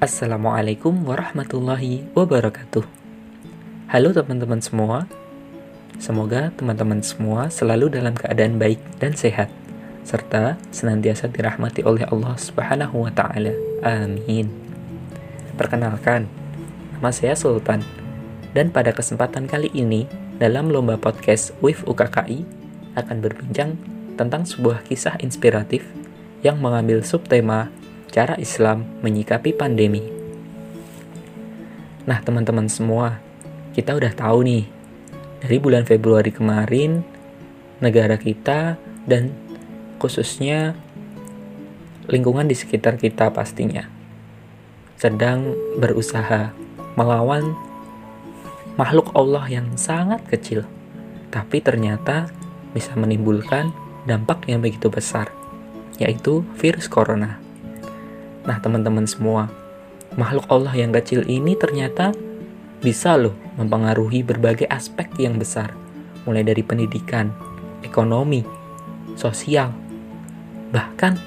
Assalamualaikum warahmatullahi wabarakatuh. Halo teman-teman semua. Semoga teman-teman semua selalu dalam keadaan baik dan sehat serta senantiasa dirahmati oleh Allah Subhanahu wa taala. Amin. Perkenalkan, nama saya Sultan. Dan pada kesempatan kali ini dalam lomba podcast WIF UKKI akan berbincang tentang sebuah kisah inspiratif yang mengambil subtema cara Islam menyikapi pandemi. Nah, teman-teman semua, kita udah tahu nih, dari bulan Februari kemarin, negara kita dan khususnya lingkungan di sekitar kita pastinya sedang berusaha melawan makhluk Allah yang sangat kecil, tapi ternyata bisa menimbulkan dampak yang begitu besar, yaitu virus corona. Nah, teman-teman semua, makhluk Allah yang kecil ini ternyata bisa loh mempengaruhi berbagai aspek yang besar, mulai dari pendidikan, ekonomi, sosial, bahkan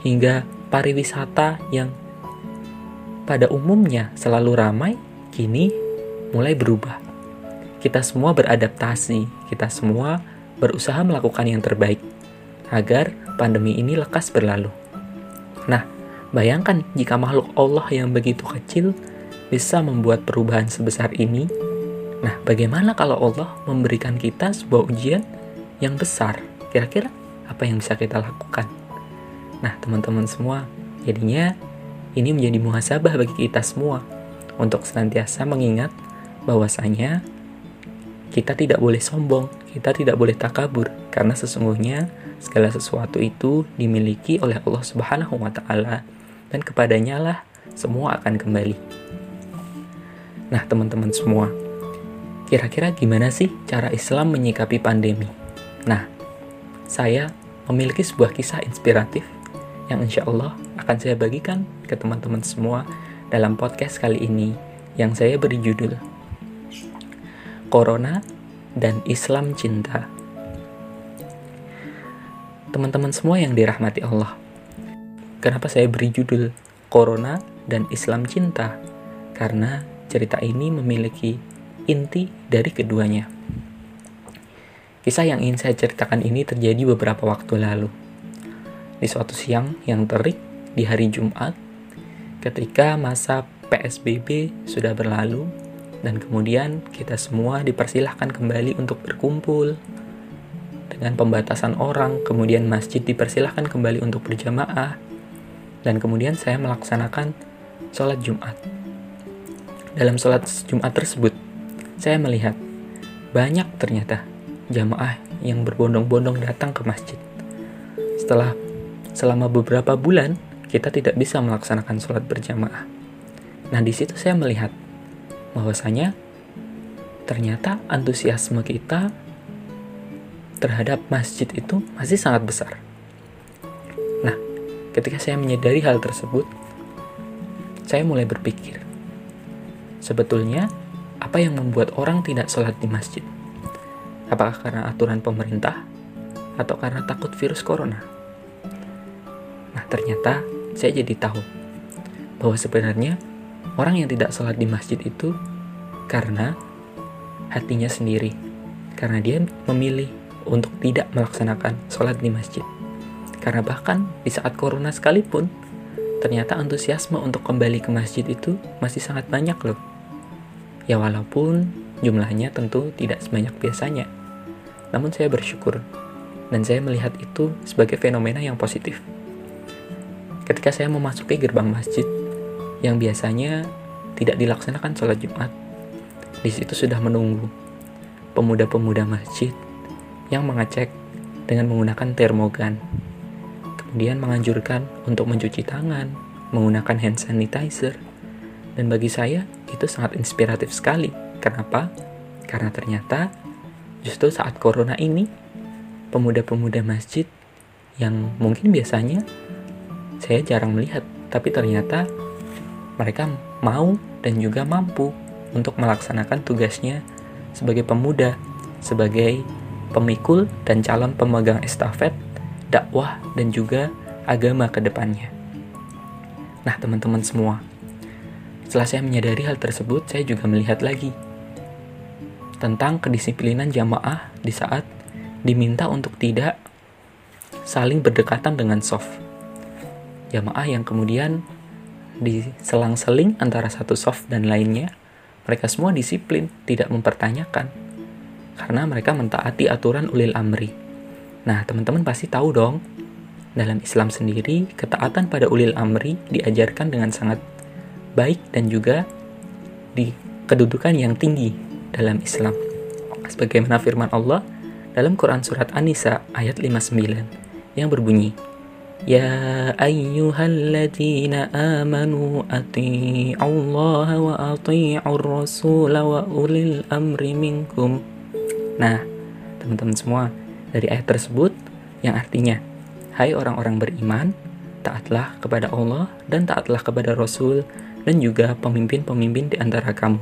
hingga pariwisata yang pada umumnya selalu ramai, kini mulai berubah. Kita semua beradaptasi, kita semua berusaha melakukan yang terbaik agar pandemi ini lekas berlalu. Nah, Bayangkan jika makhluk Allah yang begitu kecil bisa membuat perubahan sebesar ini. Nah, bagaimana kalau Allah memberikan kita sebuah ujian yang besar? Kira-kira apa yang bisa kita lakukan? Nah, teman-teman semua, jadinya ini menjadi muhasabah bagi kita semua untuk senantiasa mengingat bahwasanya kita tidak boleh sombong, kita tidak boleh takabur karena sesungguhnya segala sesuatu itu dimiliki oleh Allah Subhanahu wa taala dan kepadanya lah semua akan kembali. Nah, teman-teman semua, kira-kira gimana sih cara Islam menyikapi pandemi? Nah, saya memiliki sebuah kisah inspiratif yang insya Allah akan saya bagikan ke teman-teman semua dalam podcast kali ini yang saya beri judul Corona dan Islam Cinta. Teman-teman semua yang dirahmati Allah, Kenapa saya beri judul Corona dan Islam Cinta? Karena cerita ini memiliki inti dari keduanya. Kisah yang ingin saya ceritakan ini terjadi beberapa waktu lalu. Di suatu siang yang terik di hari Jumat, ketika masa PSBB sudah berlalu, dan kemudian kita semua dipersilahkan kembali untuk berkumpul dengan pembatasan orang, kemudian masjid dipersilahkan kembali untuk berjamaah, dan kemudian saya melaksanakan sholat Jumat. Dalam sholat Jumat tersebut, saya melihat banyak ternyata jamaah yang berbondong-bondong datang ke masjid. Setelah selama beberapa bulan kita tidak bisa melaksanakan sholat berjamaah. Nah di situ saya melihat bahwasanya ternyata antusiasme kita terhadap masjid itu masih sangat besar. Ketika saya menyadari hal tersebut, saya mulai berpikir, sebetulnya apa yang membuat orang tidak sholat di masjid? Apakah karena aturan pemerintah atau karena takut virus corona? Nah, ternyata saya jadi tahu bahwa sebenarnya orang yang tidak sholat di masjid itu karena hatinya sendiri, karena dia memilih untuk tidak melaksanakan sholat di masjid. Karena bahkan di saat corona sekalipun, ternyata antusiasme untuk kembali ke masjid itu masih sangat banyak loh. Ya walaupun jumlahnya tentu tidak sebanyak biasanya. Namun saya bersyukur dan saya melihat itu sebagai fenomena yang positif. Ketika saya memasuki gerbang masjid yang biasanya tidak dilaksanakan sholat Jumat, di situ sudah menunggu pemuda-pemuda masjid yang mengecek dengan menggunakan termogan kemudian menganjurkan untuk mencuci tangan, menggunakan hand sanitizer. Dan bagi saya itu sangat inspiratif sekali. Kenapa? Karena ternyata justru saat corona ini pemuda-pemuda masjid yang mungkin biasanya saya jarang melihat, tapi ternyata mereka mau dan juga mampu untuk melaksanakan tugasnya sebagai pemuda, sebagai pemikul dan calon pemegang estafet dakwah dan juga agama ke depannya. Nah, teman-teman semua, setelah saya menyadari hal tersebut, saya juga melihat lagi tentang kedisiplinan jamaah di saat diminta untuk tidak saling berdekatan dengan soft. Jamaah yang kemudian diselang-seling antara satu soft dan lainnya, mereka semua disiplin, tidak mempertanyakan. Karena mereka mentaati aturan ulil amri. Nah, teman-teman pasti tahu dong, dalam Islam sendiri, ketaatan pada ulil amri diajarkan dengan sangat baik dan juga di kedudukan yang tinggi dalam Islam. Sebagaimana firman Allah dalam Quran Surat An-Nisa ayat 59 yang berbunyi, Ya ayyuhalladzina amanu ati'u Allah wa ati'ur rasul wa ulil amri minkum. Nah, teman-teman semua, dari ayat tersebut yang artinya, Hai orang-orang beriman, taatlah kepada Allah dan taatlah kepada Rasul dan juga pemimpin-pemimpin di antara kamu.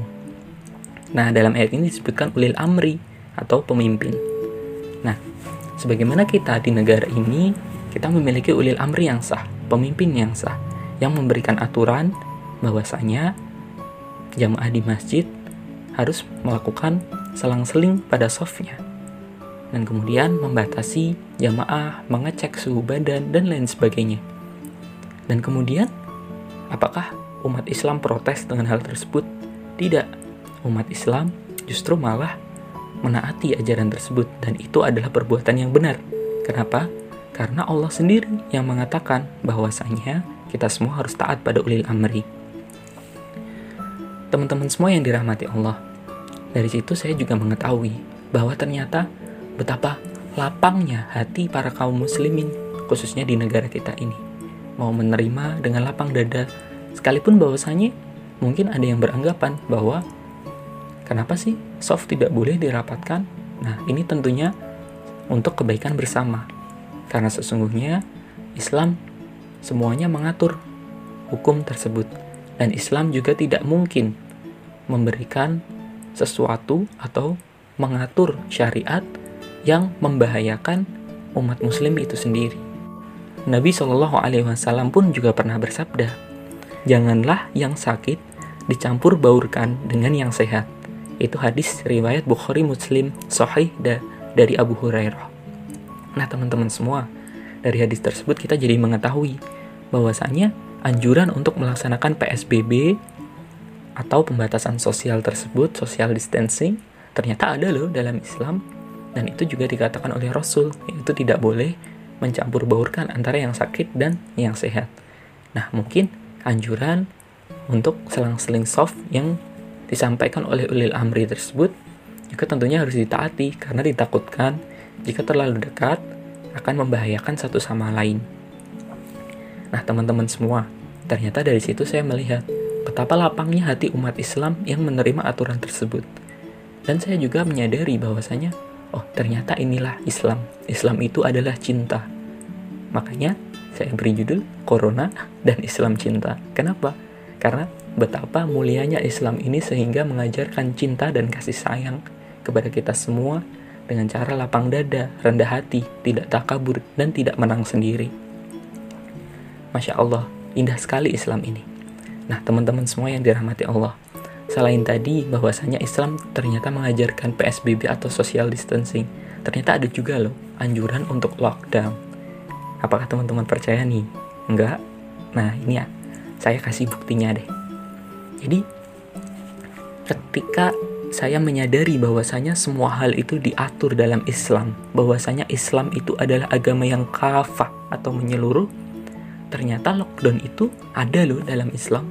Nah, dalam ayat ini disebutkan ulil amri atau pemimpin. Nah, sebagaimana kita di negara ini, kita memiliki ulil amri yang sah, pemimpin yang sah, yang memberikan aturan bahwasanya jamaah di masjid harus melakukan selang-seling pada softnya dan kemudian membatasi jamaah mengecek suhu badan dan lain sebagainya. Dan kemudian, apakah umat Islam protes dengan hal tersebut? Tidak umat Islam justru malah menaati ajaran tersebut dan itu adalah perbuatan yang benar. Kenapa? Karena Allah sendiri yang mengatakan bahwasanya kita semua harus taat pada ulil amri. Teman-teman semua yang dirahmati Allah, dari situ saya juga mengetahui bahwa ternyata betapa lapangnya hati para kaum muslimin, khususnya di negara kita ini. Mau menerima dengan lapang dada, sekalipun bahwasanya mungkin ada yang beranggapan bahwa Kenapa sih soft tidak boleh dirapatkan? Nah, ini tentunya untuk kebaikan bersama. Karena sesungguhnya Islam semuanya mengatur hukum tersebut dan Islam juga tidak mungkin memberikan sesuatu atau mengatur syariat yang membahayakan umat muslim itu sendiri. Nabi Shallallahu alaihi wasallam pun juga pernah bersabda, "Janganlah yang sakit dicampur baurkan dengan yang sehat." Itu hadis riwayat Bukhari Muslim Sahih da, dari Abu Hurairah. Nah teman-teman semua, dari hadis tersebut kita jadi mengetahui bahwasanya anjuran untuk melaksanakan PSBB atau pembatasan sosial tersebut, social distancing, ternyata ada loh dalam Islam dan itu juga dikatakan oleh Rasul, yaitu tidak boleh mencampur baurkan antara yang sakit dan yang sehat. Nah, mungkin anjuran untuk selang-seling soft yang disampaikan oleh ulil amri tersebut juga tentunya harus ditaati karena ditakutkan jika terlalu dekat akan membahayakan satu sama lain. Nah, teman-teman semua, ternyata dari situ saya melihat betapa lapangnya hati umat Islam yang menerima aturan tersebut. Dan saya juga menyadari bahwasanya, oh ternyata inilah Islam. Islam itu adalah cinta. Makanya saya beri judul Corona dan Islam Cinta. Kenapa? Karena betapa mulianya Islam ini sehingga mengajarkan cinta dan kasih sayang kepada kita semua dengan cara lapang dada, rendah hati, tidak takabur, dan tidak menang sendiri. Masya Allah, indah sekali Islam ini. Nah, teman-teman semua yang dirahmati Allah, selain tadi bahwasanya Islam ternyata mengajarkan PSBB atau social distancing, ternyata ada juga loh anjuran untuk lockdown. Apakah teman-teman percaya nih? Enggak? Nah, ini ya, saya kasih buktinya deh. Jadi ketika saya menyadari bahwasanya semua hal itu diatur dalam Islam, bahwasanya Islam itu adalah agama yang kafah atau menyeluruh, ternyata lockdown itu ada loh dalam Islam.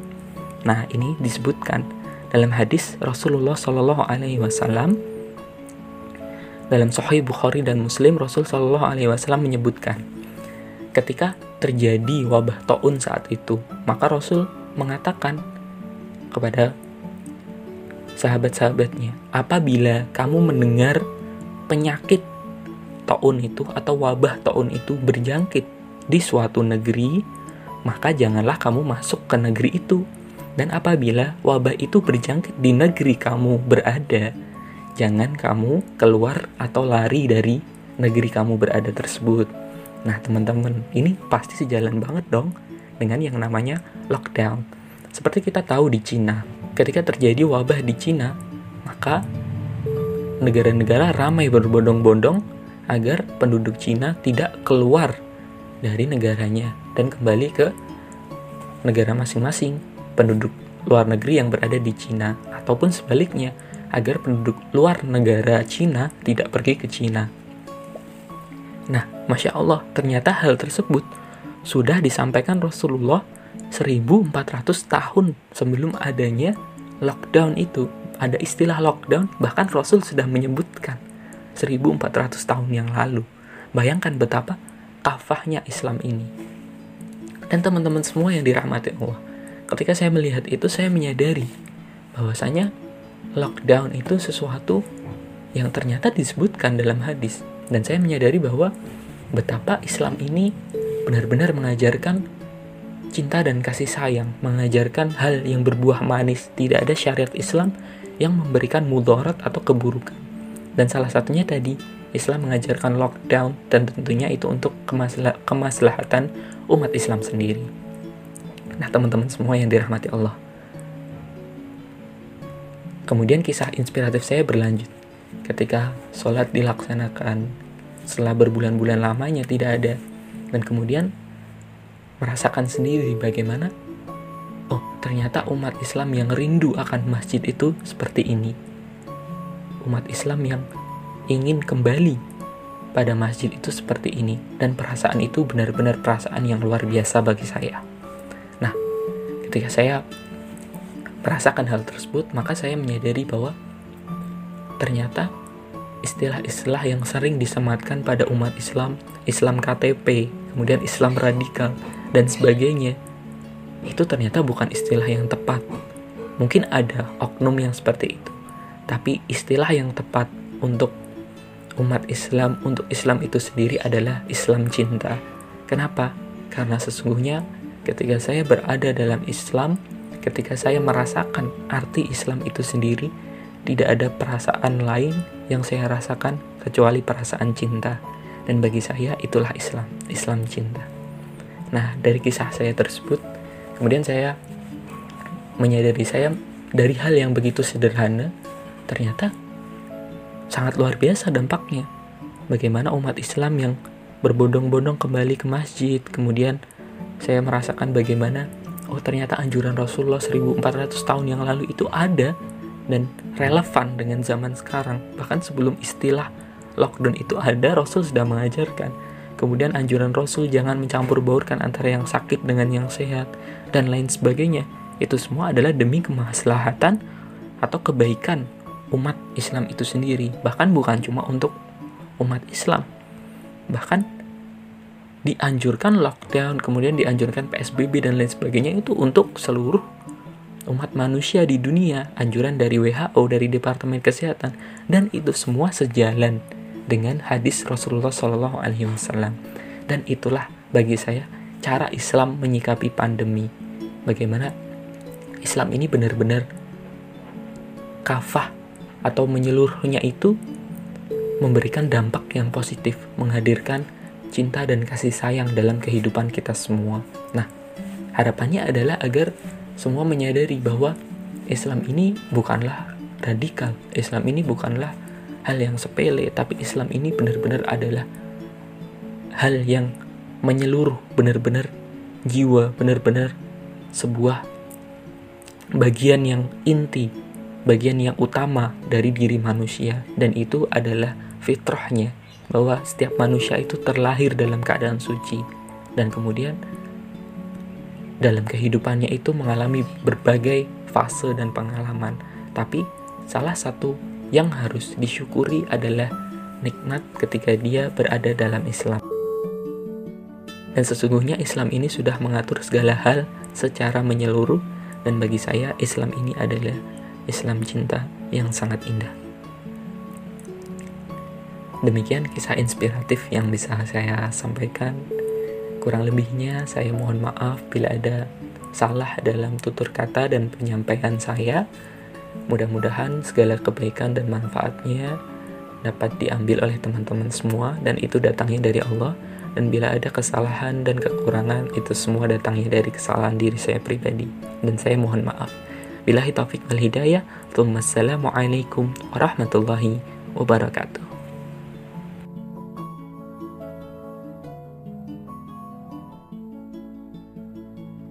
Nah, ini disebutkan dalam hadis Rasulullah Shallallahu alaihi wasallam dalam Sahih Bukhari dan Muslim Rasul Shallallahu alaihi wasallam menyebutkan ketika terjadi wabah taun saat itu, maka Rasul mengatakan kepada sahabat-sahabatnya, apabila kamu mendengar penyakit taun itu atau wabah taun itu berjangkit di suatu negeri, maka janganlah kamu masuk ke negeri itu. Dan apabila wabah itu berjangkit di negeri kamu berada, jangan kamu keluar atau lari dari negeri kamu berada tersebut. Nah, teman-teman, ini pasti sejalan banget dong dengan yang namanya lockdown Seperti kita tahu di Cina, ketika terjadi wabah di Cina, maka negara-negara ramai berbondong-bondong agar penduduk Cina tidak keluar dari negaranya dan kembali ke negara masing-masing penduduk luar negeri yang berada di Cina ataupun sebaliknya agar penduduk luar negara Cina tidak pergi ke Cina. Nah, Masya Allah, ternyata hal tersebut sudah disampaikan Rasulullah 1400 tahun sebelum adanya lockdown itu. Ada istilah lockdown, bahkan Rasul sudah menyebutkan 1400 tahun yang lalu. Bayangkan betapa kafahnya Islam ini. Dan teman-teman semua yang dirahmati Allah, ketika saya melihat itu saya menyadari bahwasanya lockdown itu sesuatu yang ternyata disebutkan dalam hadis dan saya menyadari bahwa betapa Islam ini benar-benar mengajarkan cinta dan kasih sayang, mengajarkan hal yang berbuah manis. Tidak ada syariat Islam yang memberikan mudarat atau keburukan. Dan salah satunya tadi Islam mengajarkan lockdown dan tentunya itu untuk kemaslah kemaslahatan umat Islam sendiri. Nah, teman-teman semua yang dirahmati Allah. Kemudian kisah inspiratif saya berlanjut. Ketika sholat dilaksanakan setelah berbulan-bulan lamanya tidak ada. Dan kemudian merasakan sendiri bagaimana oh ternyata umat Islam yang rindu akan masjid itu seperti ini. Umat Islam yang ingin kembali pada masjid itu seperti ini dan perasaan itu benar-benar perasaan yang luar biasa bagi saya. Ketika saya merasakan hal tersebut, maka saya menyadari bahwa ternyata istilah-istilah yang sering disematkan pada umat Islam, Islam KTP, kemudian Islam radikal, dan sebagainya, itu ternyata bukan istilah yang tepat. Mungkin ada oknum yang seperti itu, tapi istilah yang tepat untuk umat Islam, untuk Islam itu sendiri adalah Islam cinta. Kenapa? Karena sesungguhnya ketika saya berada dalam Islam, ketika saya merasakan arti Islam itu sendiri, tidak ada perasaan lain yang saya rasakan kecuali perasaan cinta. Dan bagi saya itulah Islam, Islam cinta. Nah, dari kisah saya tersebut, kemudian saya menyadari saya dari hal yang begitu sederhana, ternyata sangat luar biasa dampaknya. Bagaimana umat Islam yang berbondong-bondong kembali ke masjid, kemudian saya merasakan bagaimana oh ternyata anjuran Rasulullah 1400 tahun yang lalu itu ada dan relevan dengan zaman sekarang. Bahkan sebelum istilah lockdown itu ada, Rasul sudah mengajarkan. Kemudian anjuran Rasul jangan mencampur baurkan antara yang sakit dengan yang sehat dan lain sebagainya. Itu semua adalah demi kemaslahatan atau kebaikan umat Islam itu sendiri. Bahkan bukan cuma untuk umat Islam. Bahkan dianjurkan lockdown, kemudian dianjurkan PSBB dan lain sebagainya itu untuk seluruh umat manusia di dunia, anjuran dari WHO, dari Departemen Kesehatan, dan itu semua sejalan dengan hadis Rasulullah Shallallahu Alaihi Wasallam. Dan itulah bagi saya cara Islam menyikapi pandemi. Bagaimana Islam ini benar-benar kafah atau menyeluruhnya itu memberikan dampak yang positif, menghadirkan cinta dan kasih sayang dalam kehidupan kita semua. Nah, harapannya adalah agar semua menyadari bahwa Islam ini bukanlah radikal, Islam ini bukanlah hal yang sepele, tapi Islam ini benar-benar adalah hal yang menyeluruh, benar-benar jiwa, benar-benar sebuah bagian yang inti, bagian yang utama dari diri manusia, dan itu adalah fitrahnya, bahwa setiap manusia itu terlahir dalam keadaan suci dan kemudian dalam kehidupannya itu mengalami berbagai fase dan pengalaman. Tapi salah satu yang harus disyukuri adalah nikmat ketika dia berada dalam Islam. Dan sesungguhnya Islam ini sudah mengatur segala hal secara menyeluruh dan bagi saya Islam ini adalah Islam cinta yang sangat indah. Demikian kisah inspiratif yang bisa saya sampaikan. Kurang lebihnya saya mohon maaf bila ada salah dalam tutur kata dan penyampaian saya. Mudah-mudahan segala kebaikan dan manfaatnya dapat diambil oleh teman-teman semua dan itu datangnya dari Allah Dan bila ada kesalahan dan kekurangan, itu semua datangnya dari kesalahan diri saya pribadi. Dan saya mohon maaf. Bilahi taufik wal hidayah. Assalamualaikum warahmatullahi wabarakatuh.